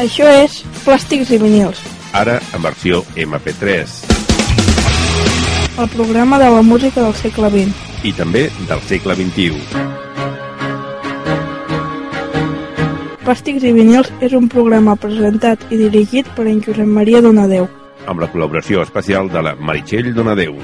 Això és Plàstics i vinils, Ara en versió MP3 el programa de la música del segle XX. i també del segle XXI. Plàstics i vinils és un programa presentat i dirigit per en Josep Maria Donadeu. amb la col·laboració especial de la Meritxell Donadeu.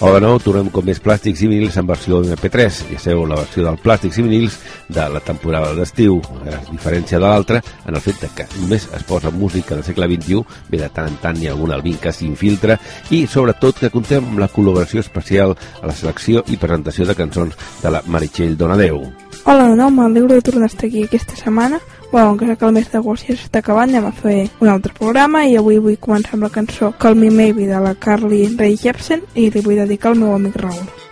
Hola de nou, tornem com més Plàstics i vinils en versió MP3. Ja sabeu, la versió del Plàstics i vinils de la temporada d'estiu, a diferència de l'altra, en el fet que només es posa música del segle XXI, bé de tant en tant ha algun albín que s'infiltra, i sobretot que contem amb la col·laboració especial a la selecció i presentació de cançons de la Meritxell Donadeu. Hola de nou, m'alegro de tornar a estar aquí aquesta setmana. Bueno, encara que el mes d'agost ja s'està acabant, anem a fer un altre programa i avui vull començar amb la cançó Call Me Maybe de la Carly Rae Jepsen i li vull dedicar al meu amic Raül.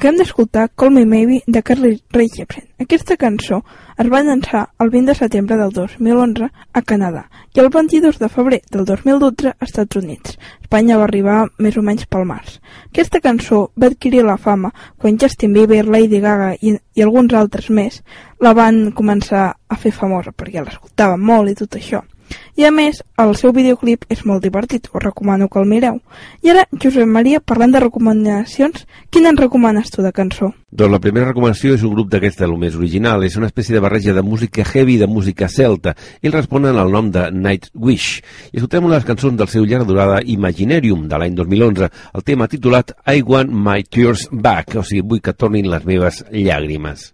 Acabem d'escoltar Call Me Maybe de Carly Rae Jepsen. Aquesta cançó es va llançar el 20 de setembre del 2011 a Canadà i el 22 de febrer del 2012 a Estats Units. Espanya va arribar més o menys pel març. Aquesta cançó va adquirir la fama quan Justin Bieber, Lady Gaga i, i alguns altres més la van començar a fer famosa perquè l'escoltaven molt i tot això. I a més, el seu videoclip és molt divertit, us recomano que el mireu. I ara, Josep Maria, parlant de recomanacions, quina en recomanes tu de cançó? Doncs la primera recomanació és un grup d'aquesta, el més original. És una espècie de barreja de música heavy i de música celta. Ells responen al nom de Nightwish. I escoltem una de les cançons del seu llarg durada Imaginarium, de l'any 2011, el tema titulat I Want My Tears Back, o sigui, vull que tornin les meves llàgrimes.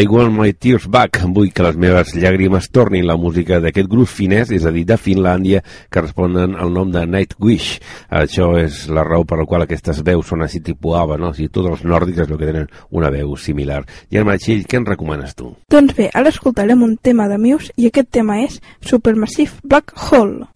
I want my tears back. Vull que les meves llàgrimes tornin la música d'aquest grup finès, és a dir, de Finlàndia, que responen al nom de Nightwish. Això és la raó per la qual aquestes veus són així tipus ABBA, no? O sigui, tots els nòrdics és el que tenen una veu similar. I en Matxill, què ens recomanes tu? Doncs bé, ara escoltarem un tema de Muse i aquest tema és Supermassive Black Hole.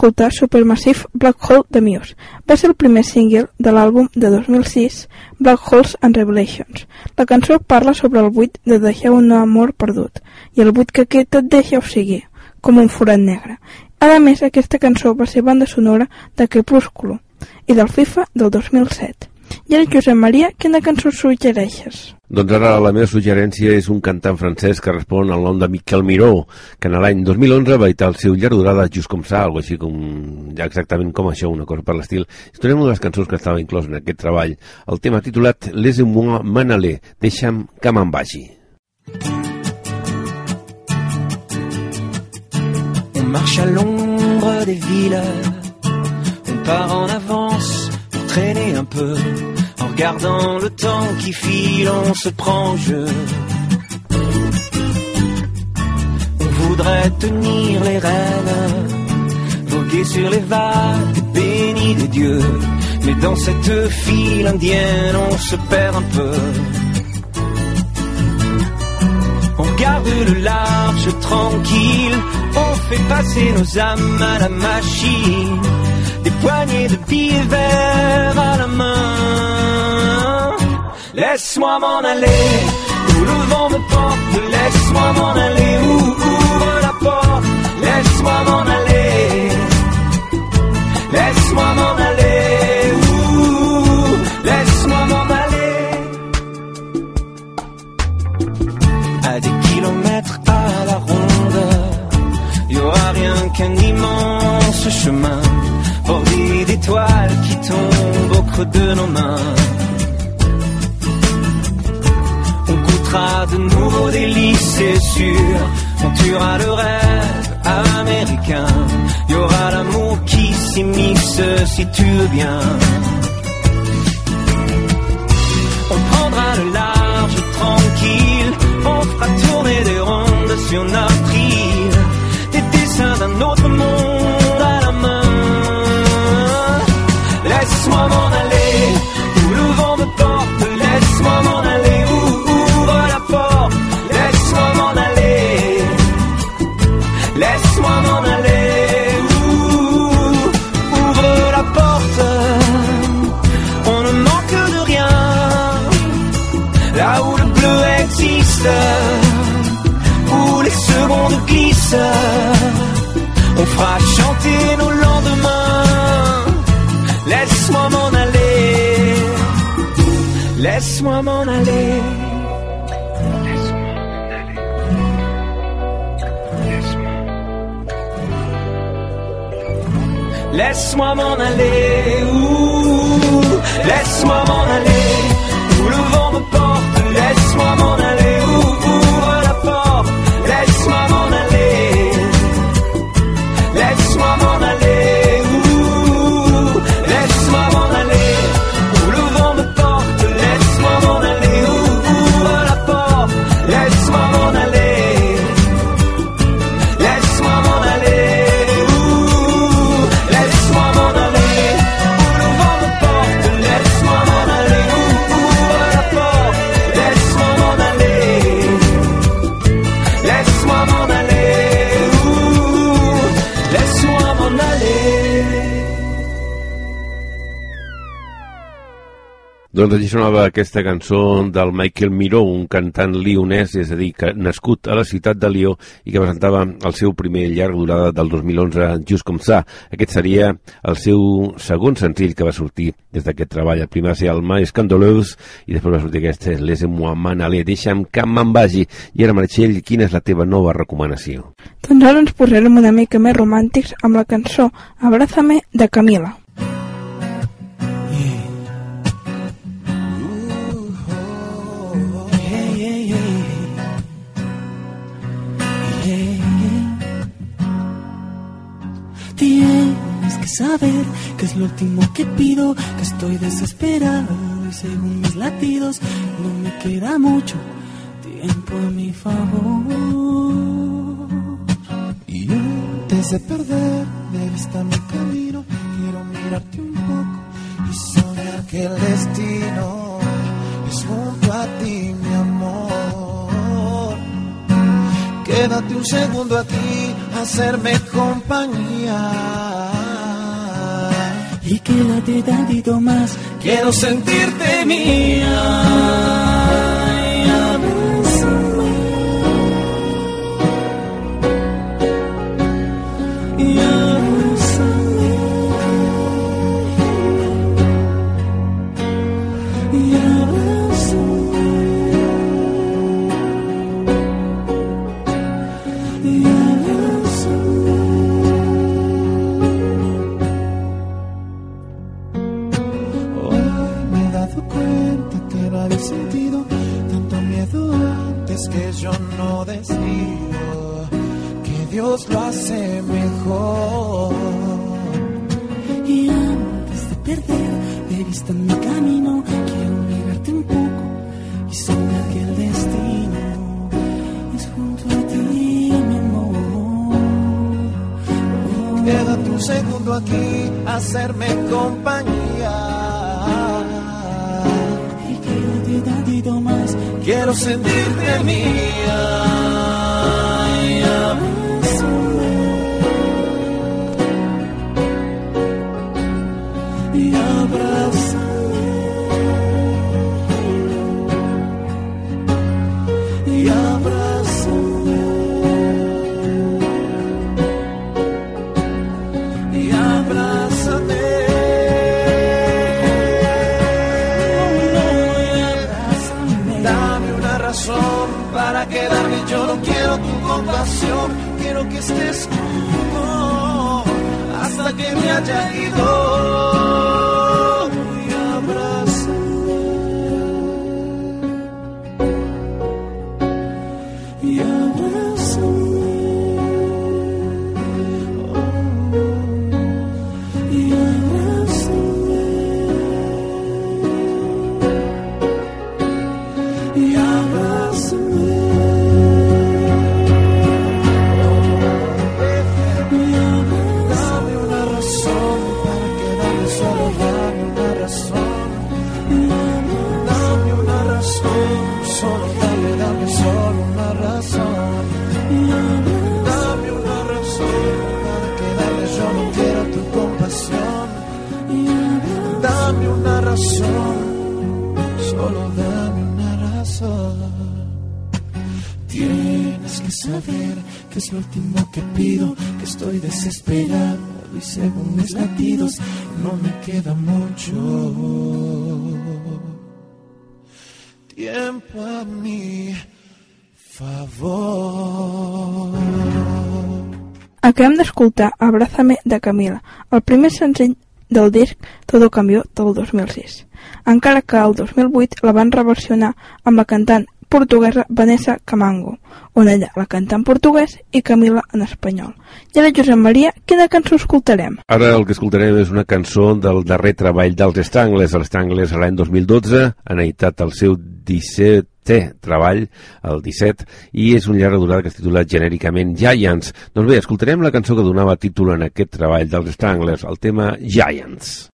Acabem d'escoltar Supermassive Black Hole de Muse. Va ser el primer single de l'àlbum de 2006 Black Holes and Revelations. La cançó parla sobre el buit de deixar un amor perdut i el buit que aquest et deixa o sigui, com un forat negre. A més, aquesta cançó va ser banda sonora de Crepúsculo i del FIFA del 2007. I ara, Josep Maria, quina cançó suggereixes? Doncs ara la meva suggerència és un cantant francès que respon al nom de Miquel Miró, que en l'any 2011 va editar el seu llarg durada Just com ça, algo així com, ja exactament com això, una cosa per l'estil. Estarem una de les cançons que estava inclòs en aquest treball, el tema titulat Laissez-moi m'en aller, deixa'm que me'n vagi. On marche à l'ombre des villes, on part en avance pour traîner un peu. Regardant le temps qui file, on se prend jeu. On voudrait tenir les rênes, voguer sur les vagues, bénis des dieux. Mais dans cette file indienne, on se perd un peu. Garde le large tranquille. On fait passer nos âmes à la machine. Des poignées de billets verts à la main. Laisse-moi m'en aller, où le vent me porte. Laisse-moi m'en aller, où ouvre la porte. Laisse-moi m'en aller. Laisse-moi m'en aller, qu'un immense chemin, bordé d'étoiles qui tombent au creux de nos mains. On goûtera de nouveaux délices, c'est sûr. On tuera le rêve américain. Y aura l'amour qui s'immisce si tu veux bien. On prendra le large tranquille. On fera tourner des rondes sur notre île. D'un autre monde à la main. Laisse-moi m'en aller, où le vent me porte. Laisse-moi m'en aller, où ouvre la porte. Laisse-moi m'en aller. Laisse-moi m'en aller, ouh, ouvre la porte. On ne manque de rien, là où le bleu existe, où les secondes glissent. Fera chanter nos lendemains. Laisse-moi m'en aller, laisse-moi m'en aller. Laisse-moi m'en aller, ouh, laisse-moi m'en aller, où le vent me porte, laisse-moi m'en aller, où ouvre la porte, laisse-moi m'en aller, Doncs així sonava aquesta cançó del Michael Miró, un cantant lionès, és a dir, que nascut a la ciutat de Lió i que presentava el seu primer llarg durada del 2011, Just Com Ça. Aquest seria el seu segon senzill que va sortir des d'aquest treball. El primer va ser el Mais Scandaleux i després va sortir aquest Les moi m'en aller, deixa'm que me'n vagi. I ara, Meritxell, quina és la teva nova recomanació? Doncs ara ens posarem una mica més romàntics amb la cançó Abrázame de Camila. Saber que es lo último que pido, que estoy desesperado y según mis latidos no me queda mucho tiempo a mi favor. Y antes de perder de vista mi camino, quiero mirarte un poco y soñar que el destino es junto a ti, mi amor. Quédate un segundo aquí, a hacerme compañía. Y quédate tantito más, quiero sentirte mía. No había sentido tanto miedo antes que yo no decido que Dios lo hace mejor. Y antes de perder de vista mi camino, quiero mirarte un poco y soñar que el destino es junto a ti, mi amor. Quédate un segundo aquí, hacerme compañía. quiero sentirte mía. Que estés conmigo hasta que me haya ido. Que es lo último que pido, que estoy desesperado y según mis latidos no me queda mucho tiempo a mi favor. Acabem d'escoltar Abrázame de Camila, el primer senzill del disc Todo Cambió del 2006, encara que el 2008 la van reversionar amb la cantant portuguesa Vanessa Camango, on ella la canta en portuguès i Camila en espanyol. I ara, Josep Maria, quina cançó escoltarem? Ara el que escoltarem és una cançó del darrer treball dels Strangles. Els Strangles l'any 2012 han editat el seu 17è treball, el 17, i és un llarga durada que es titula genèricament Giants. Doncs bé, escoltarem la cançó que donava títol en aquest treball dels Stranglers, el tema Giants.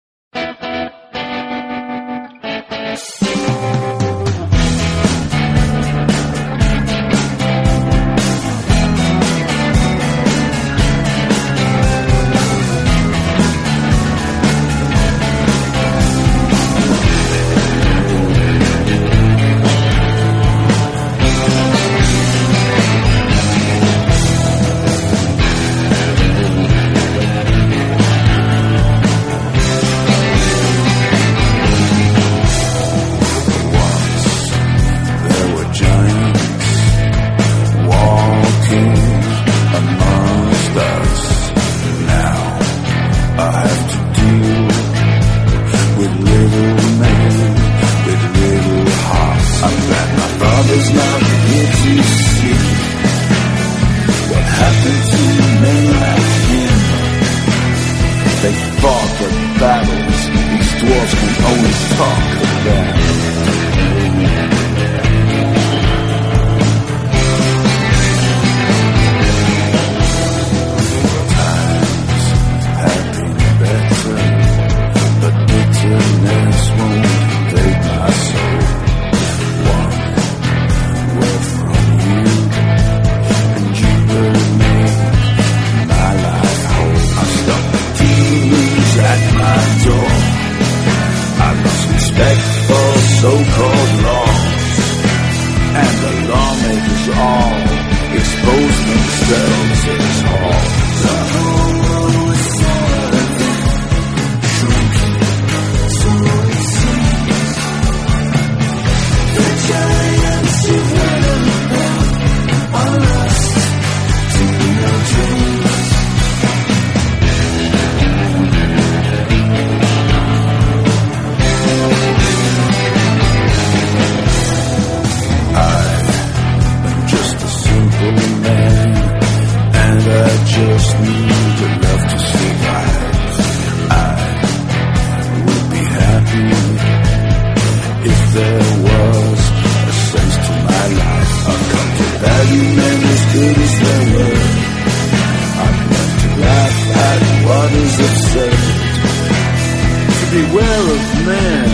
Beware of men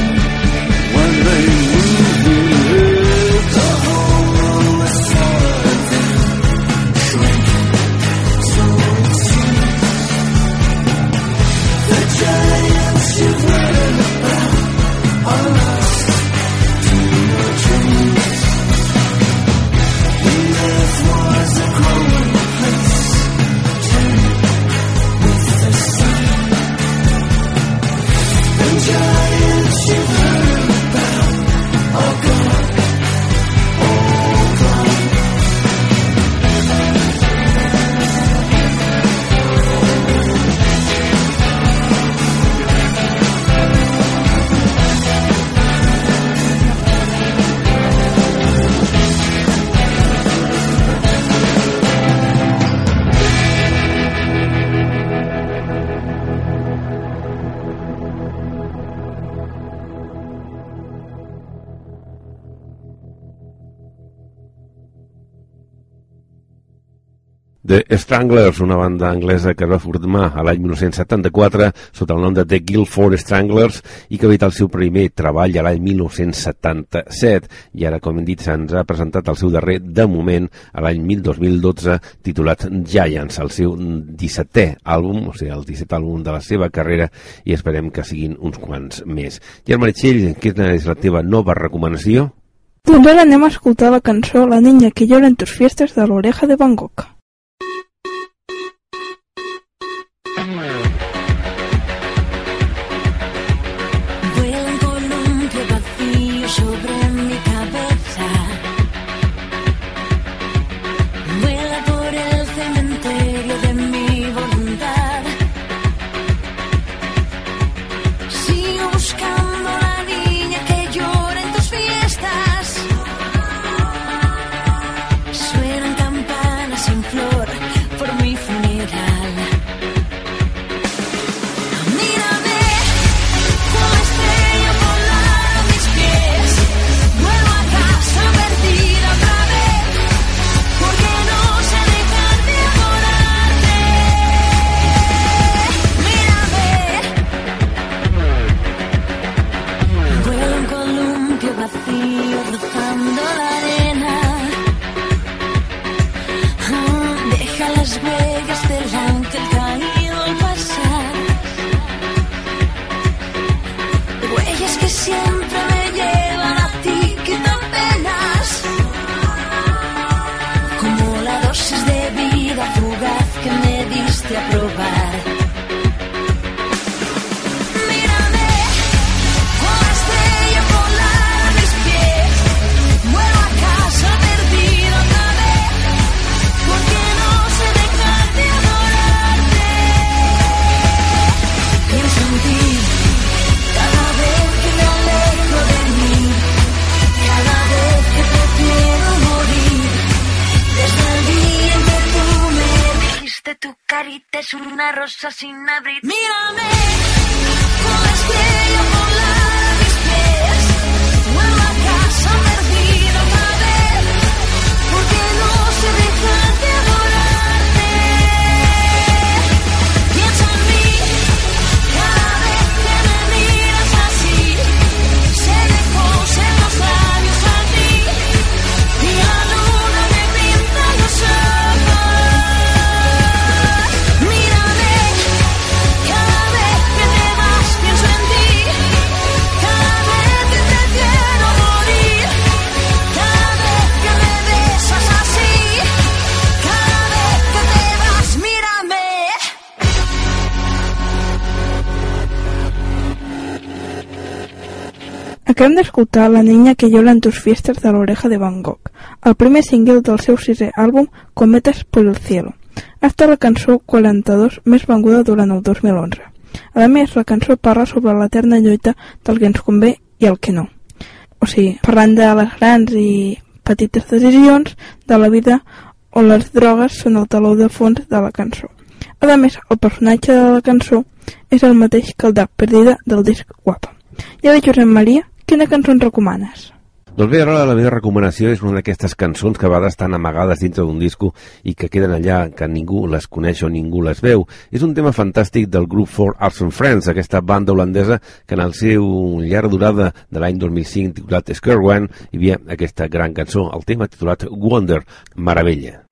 when they move Stranglers, una banda anglesa que es va formar a l'any 1974 sota el nom de The Guildford Stranglers i que ha el seu primer treball a l'any 1977 i ara, com hem dit, se'ns ha presentat el seu darrer de moment a l'any 2012 titulat Giants, el seu 17è àlbum, o sigui, el 17è àlbum de la seva carrera i esperem que siguin uns quants més. I Meritxell, quina és la teva nova recomanació? Doncs ara anem a escoltar la cançó La niña que llora en tus fiestas de l'oreja de Van Gogh. Acabem d'escoltar La niña que llora en tus fiestas de l'oreja de Van Gogh, el primer single del seu sisè àlbum Cometas por el cielo. Ha estat la cançó 42 més venguda durant el 2011. A més, la cançó parla sobre l'eterna lluita del que ens convé i el que no. O sigui, parlant de les grans i petites decisions de la vida on les drogues són el taló de fons de la cançó. A més, el personatge de la cançó és el mateix que el de Perdida del disc Guapa. I ara, Josep Maria, quina cançó ens recomanes? Doncs bé, ara la meva recomanació és una d'aquestes cançons que a vegades estan amagades dintre d'un disco i que queden allà, que ningú les coneix o ningú les veu. És un tema fantàstic del grup For Arts and Friends, aquesta banda holandesa que en el seu llarg durada de l'any 2005 titulat Scare One hi havia aquesta gran cançó, el tema titulat Wonder, Meravella.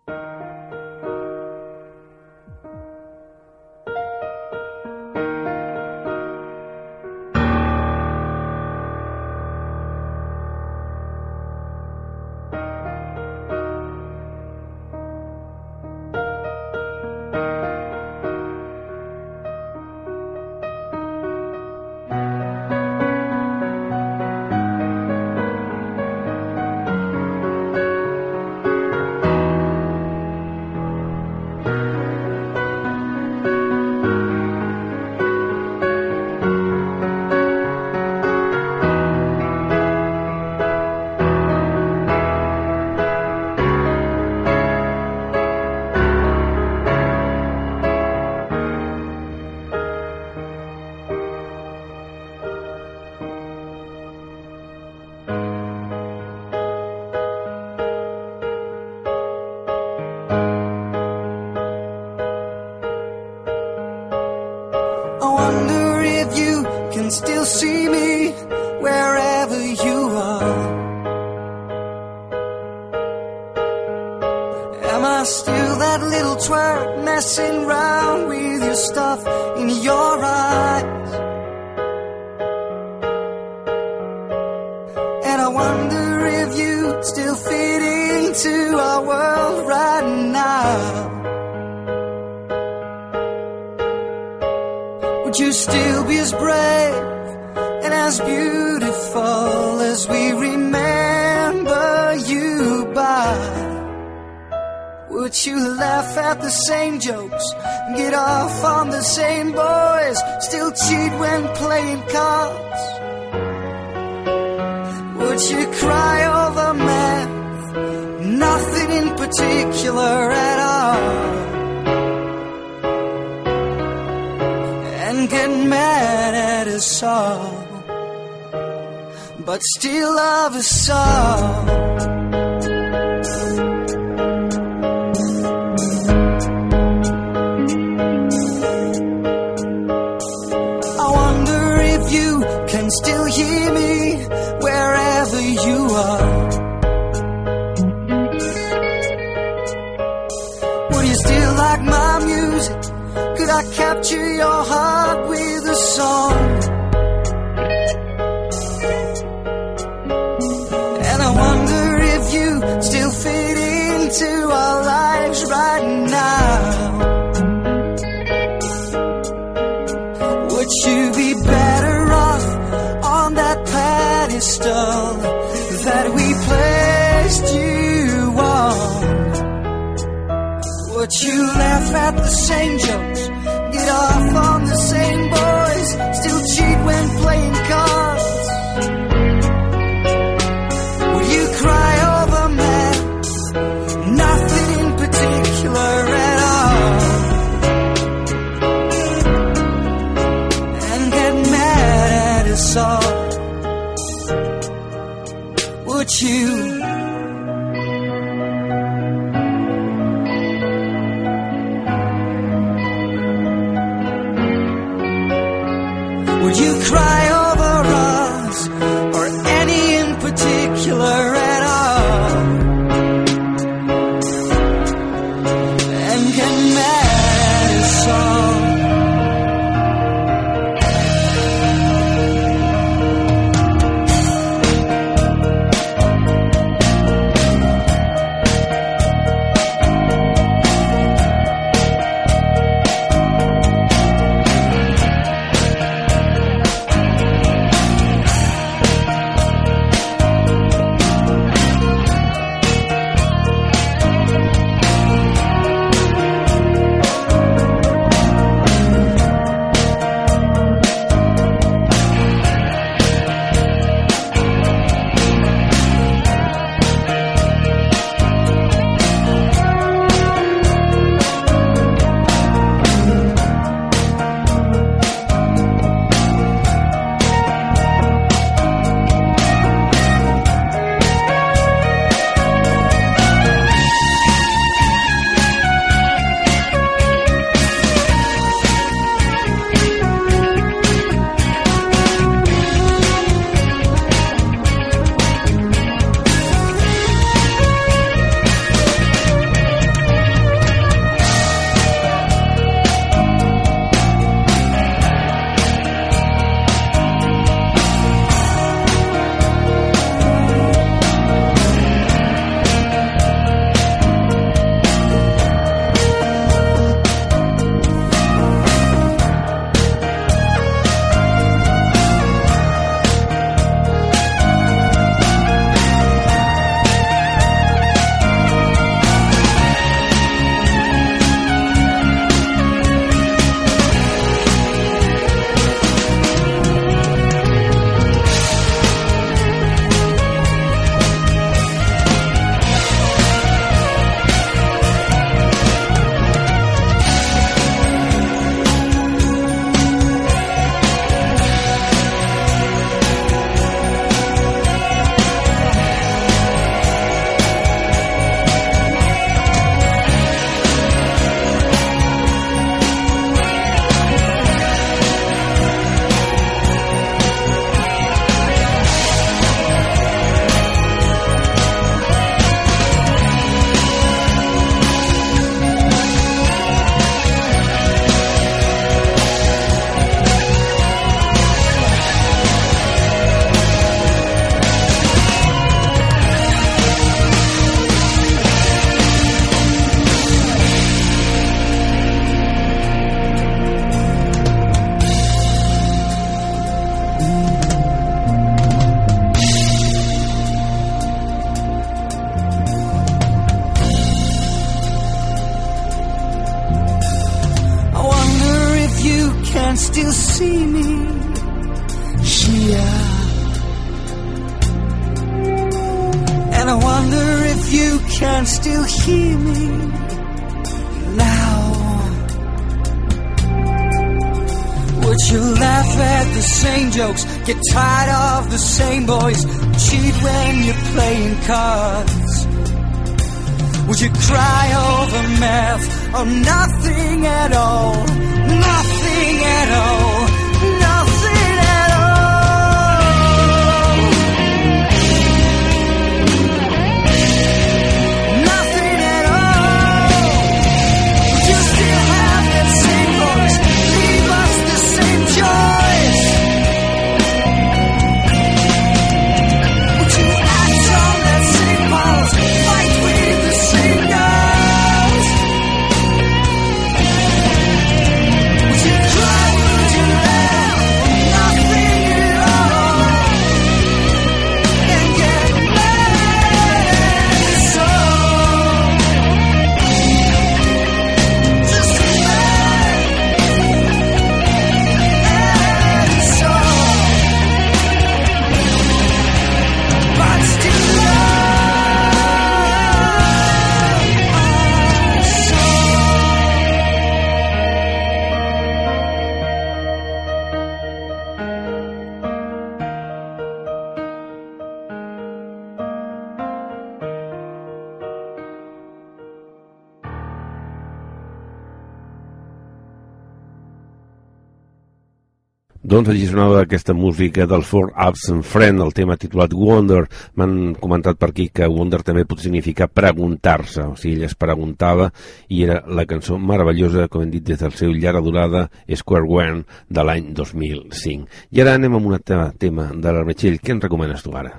Doncs allí sonava aquesta música del Four Absent Friend, el tema titulat Wonder. M'han comentat per aquí que Wonder també pot significar preguntar-se, o sigui, ell es preguntava i era la cançó meravellosa, com hem dit, des del seu llarga durada Square One de l'any 2005. I ara anem amb un altre tema de l'Armetxell. Què ens recomanes tu ara?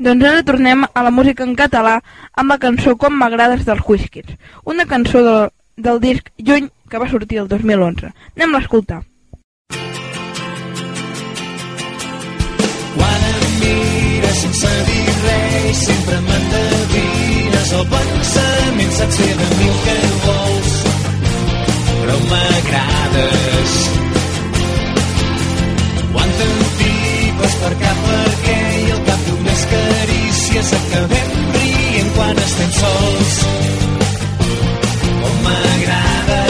Doncs ara tornem a la música en català amb la cançó Com m'agrades dels Whiskers, una cançó del, del disc Lluny que va sortir el 2011. Anem a escoltar. Sense dir res, sempre m'endevines el pensament, saps fer de mi el que vols, però m'agrades. Quan t'empipes per cap perquè i al cap d'unes carícies acabem rient quan estem sols. Com m'agrades.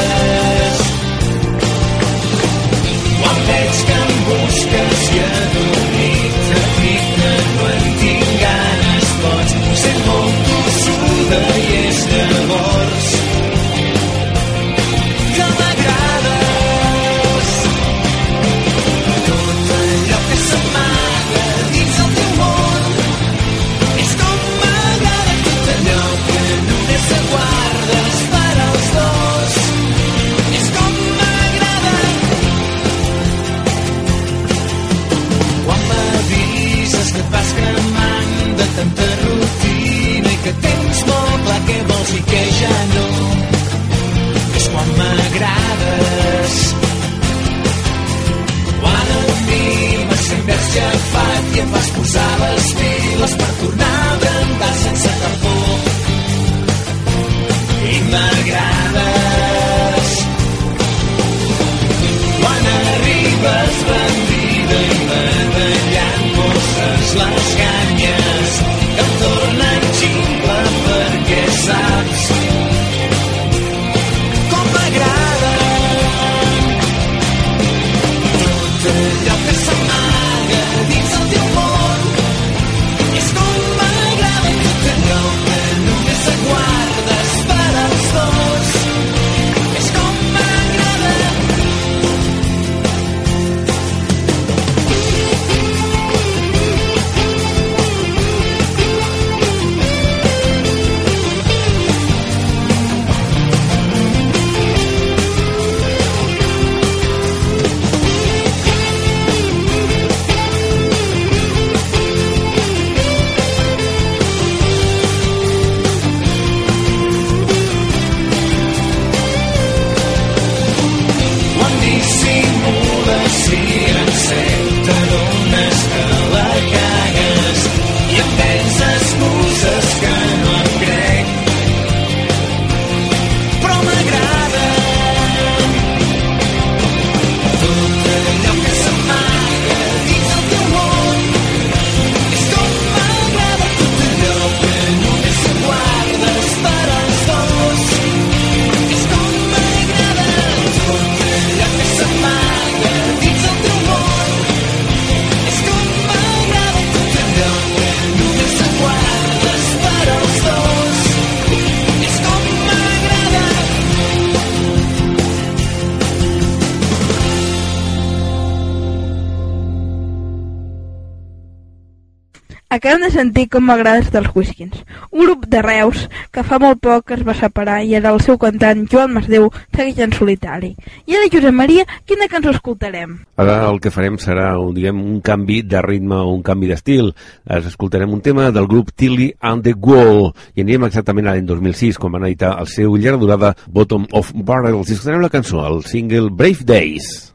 Acabem de sentir com m'agrades dels Whiskins, un grup de Reus que fa molt poc es va separar i ara el seu cantant Joan Masdeu segueix en solitari. I ara, Josep Maria, quina cançó escoltarem? Ara el que farem serà diguem, un canvi de ritme o un canvi d'estil. Es escoltarem un tema del grup Tilly and the Wall i anirem exactament a l'any 2006 quan van editar el seu llarga durada Bottom of Barrels i escoltarem la cançó, el single Brave Days.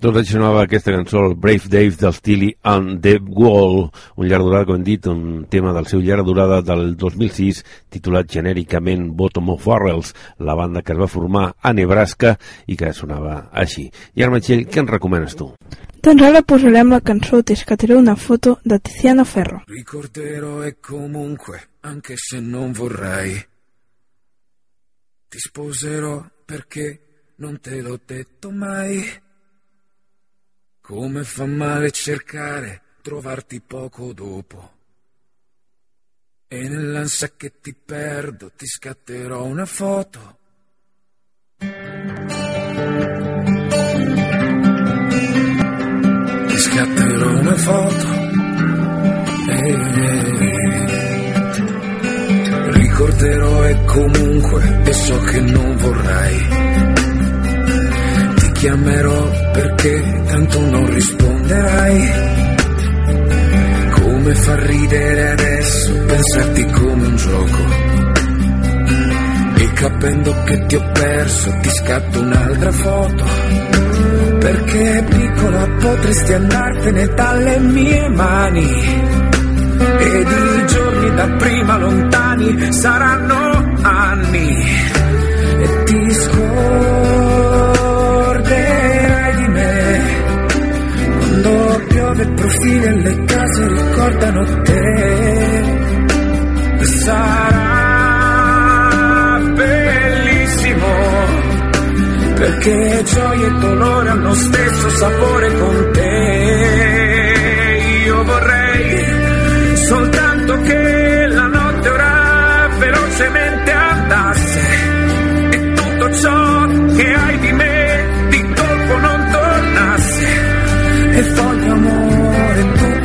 Doncs així sonava aquesta cançó, el Brave Dave del Steely and the Wall, un llarg durada, com hem dit, un tema del seu llarg durada del 2006, titulat genèricament Bottom of Barrels, la banda que es va formar a Nebraska i que sonava així. I ara, Meritxell, què ens recomanes tu? Doncs ara posarem la cançó T'escateré una foto de Tiziano Ferro. Ricorderò e comunque, anche se non vorrei, ti sposerò perché non te l'ho detto mai. Come fa male cercare, trovarti poco dopo. E nell'ansia che ti perdo ti scatterò una foto. Ti scatterò una foto. Eh, Ricorderò e comunque e so che non vorrai. Chiamerò perché tanto non risponderai. Come fa ridere adesso pensarti come un gioco. E capendo che ti ho perso ti scatto un'altra foto. Perché piccola potresti andartene dalle mie mani. Ed i giorni da prima lontani saranno anni. E ti scorderai Piove profili e le case ricordano te. Sarà bellissimo perché gioia e dolore hanno stesso sapore con te. Io vorrei soltanto che la notte ora velocemente andasse e tutto ciò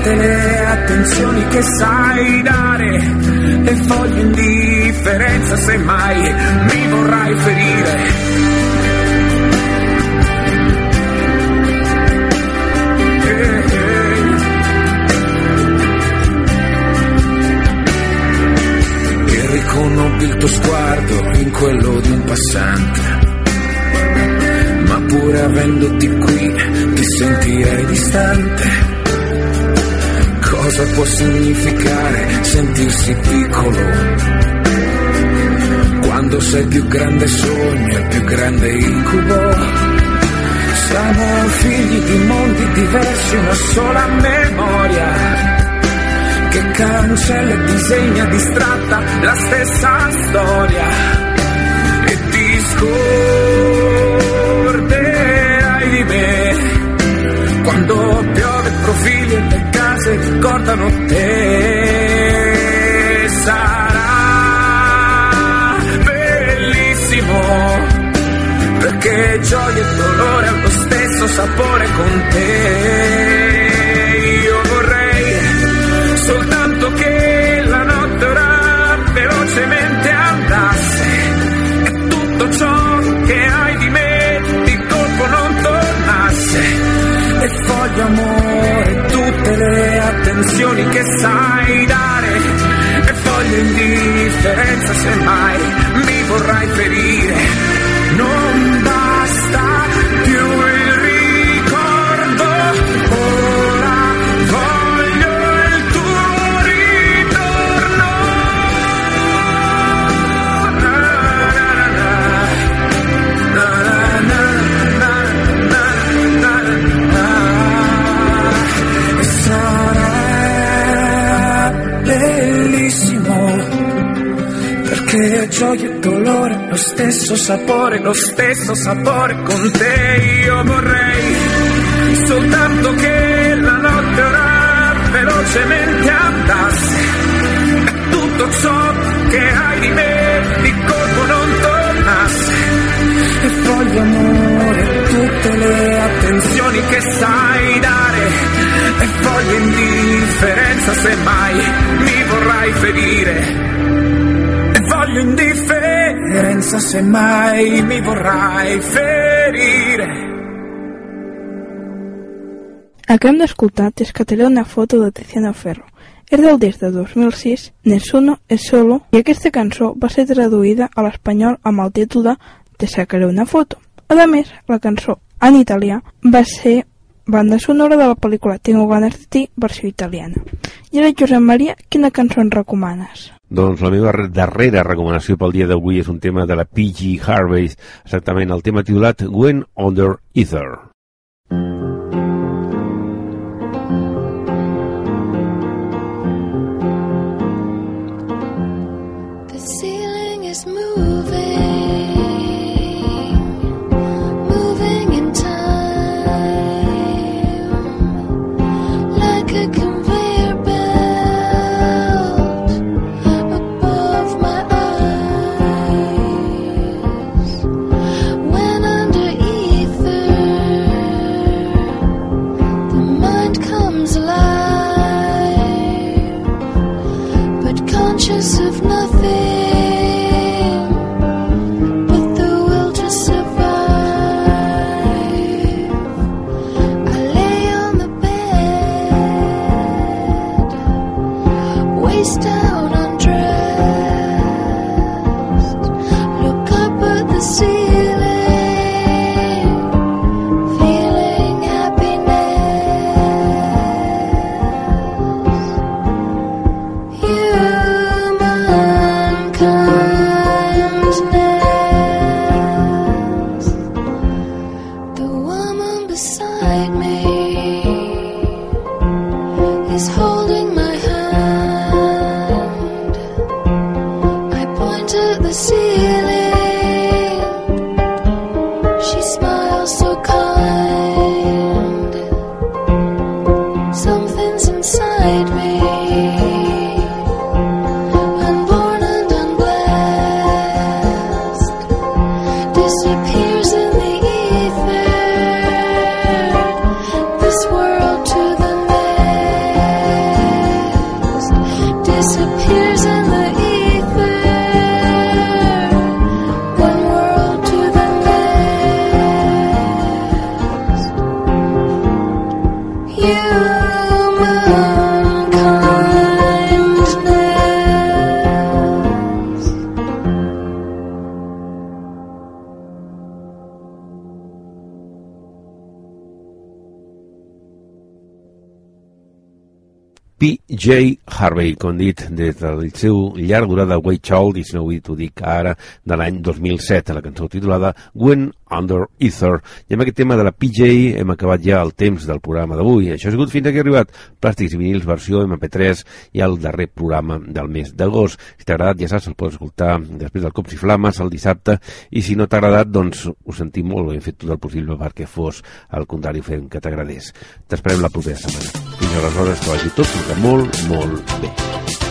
tutte le attenzioni che sai dare e voglio indifferenza se mai mi vorrai ferire. Riconobbi il tuo sguardo in quello di un passante. Ma pure avendoti qui ti sentirei distante. Cosa può significare sentirsi piccolo? Quando sei il più grande sogno, il più grande incubo. Siamo figli di mondi diversi, una sola memoria che cancella e disegna distratta la stessa storia e ti scorderai di me quando piove profili e le ricordano te sarà bellissimo perché gioia e dolore hanno lo stesso sapore con te. Io vorrei soltanto che la notte ora velocemente in stesso sapore, lo stesso sapore con te. Io vorrei soltanto che la notte ora velocemente andasse. E tutto ciò che hai di me di colpo non tornasse. E voglio amore tutte le attenzioni che sai dare. E voglio indifferenza se mai mi vorrai ferire. E voglio indifferenza se mai mi vorrai ferire. Acabem d'escoltar T'escataré una foto de Tiziano Ferro. És del disc de 2006, Nessuno es solo, i aquesta cançó va ser traduïda a l'espanyol amb el títol de Te sacaré una foto. A més, la cançó en italià, va ser banda sonora de la pel·lícula Tengo ganas de ti, versió italiana. I ara, Josep Maria, quina cançó ens recomanes? Doncs la meva re- darrera recomanació pel dia d'avui és un tema de la P.G. Harvey, exactament el tema titulat When Under Ether. P.J. Harvey, com dit, des del seu llarg durada Way Child, i si no ho dic ara, de l'any 2007, la cançó titulada When Under Ether. I amb aquest tema de la PJ hem acabat ja el temps del programa d'avui. Això ha sigut fins aquí arribat Plàstics i vinils, versió MP3 i el darrer programa del mes d'agost. Si t'ha agradat, ja saps, el pots escoltar després del Cops i Flames el dissabte i si no t'ha agradat, doncs ho sentim molt, hem fet tot el possible perquè fos al contrari fent que t'agradés. T'esperem la propera setmana. Fins aleshores, que vagi tot, que molt, molt bé.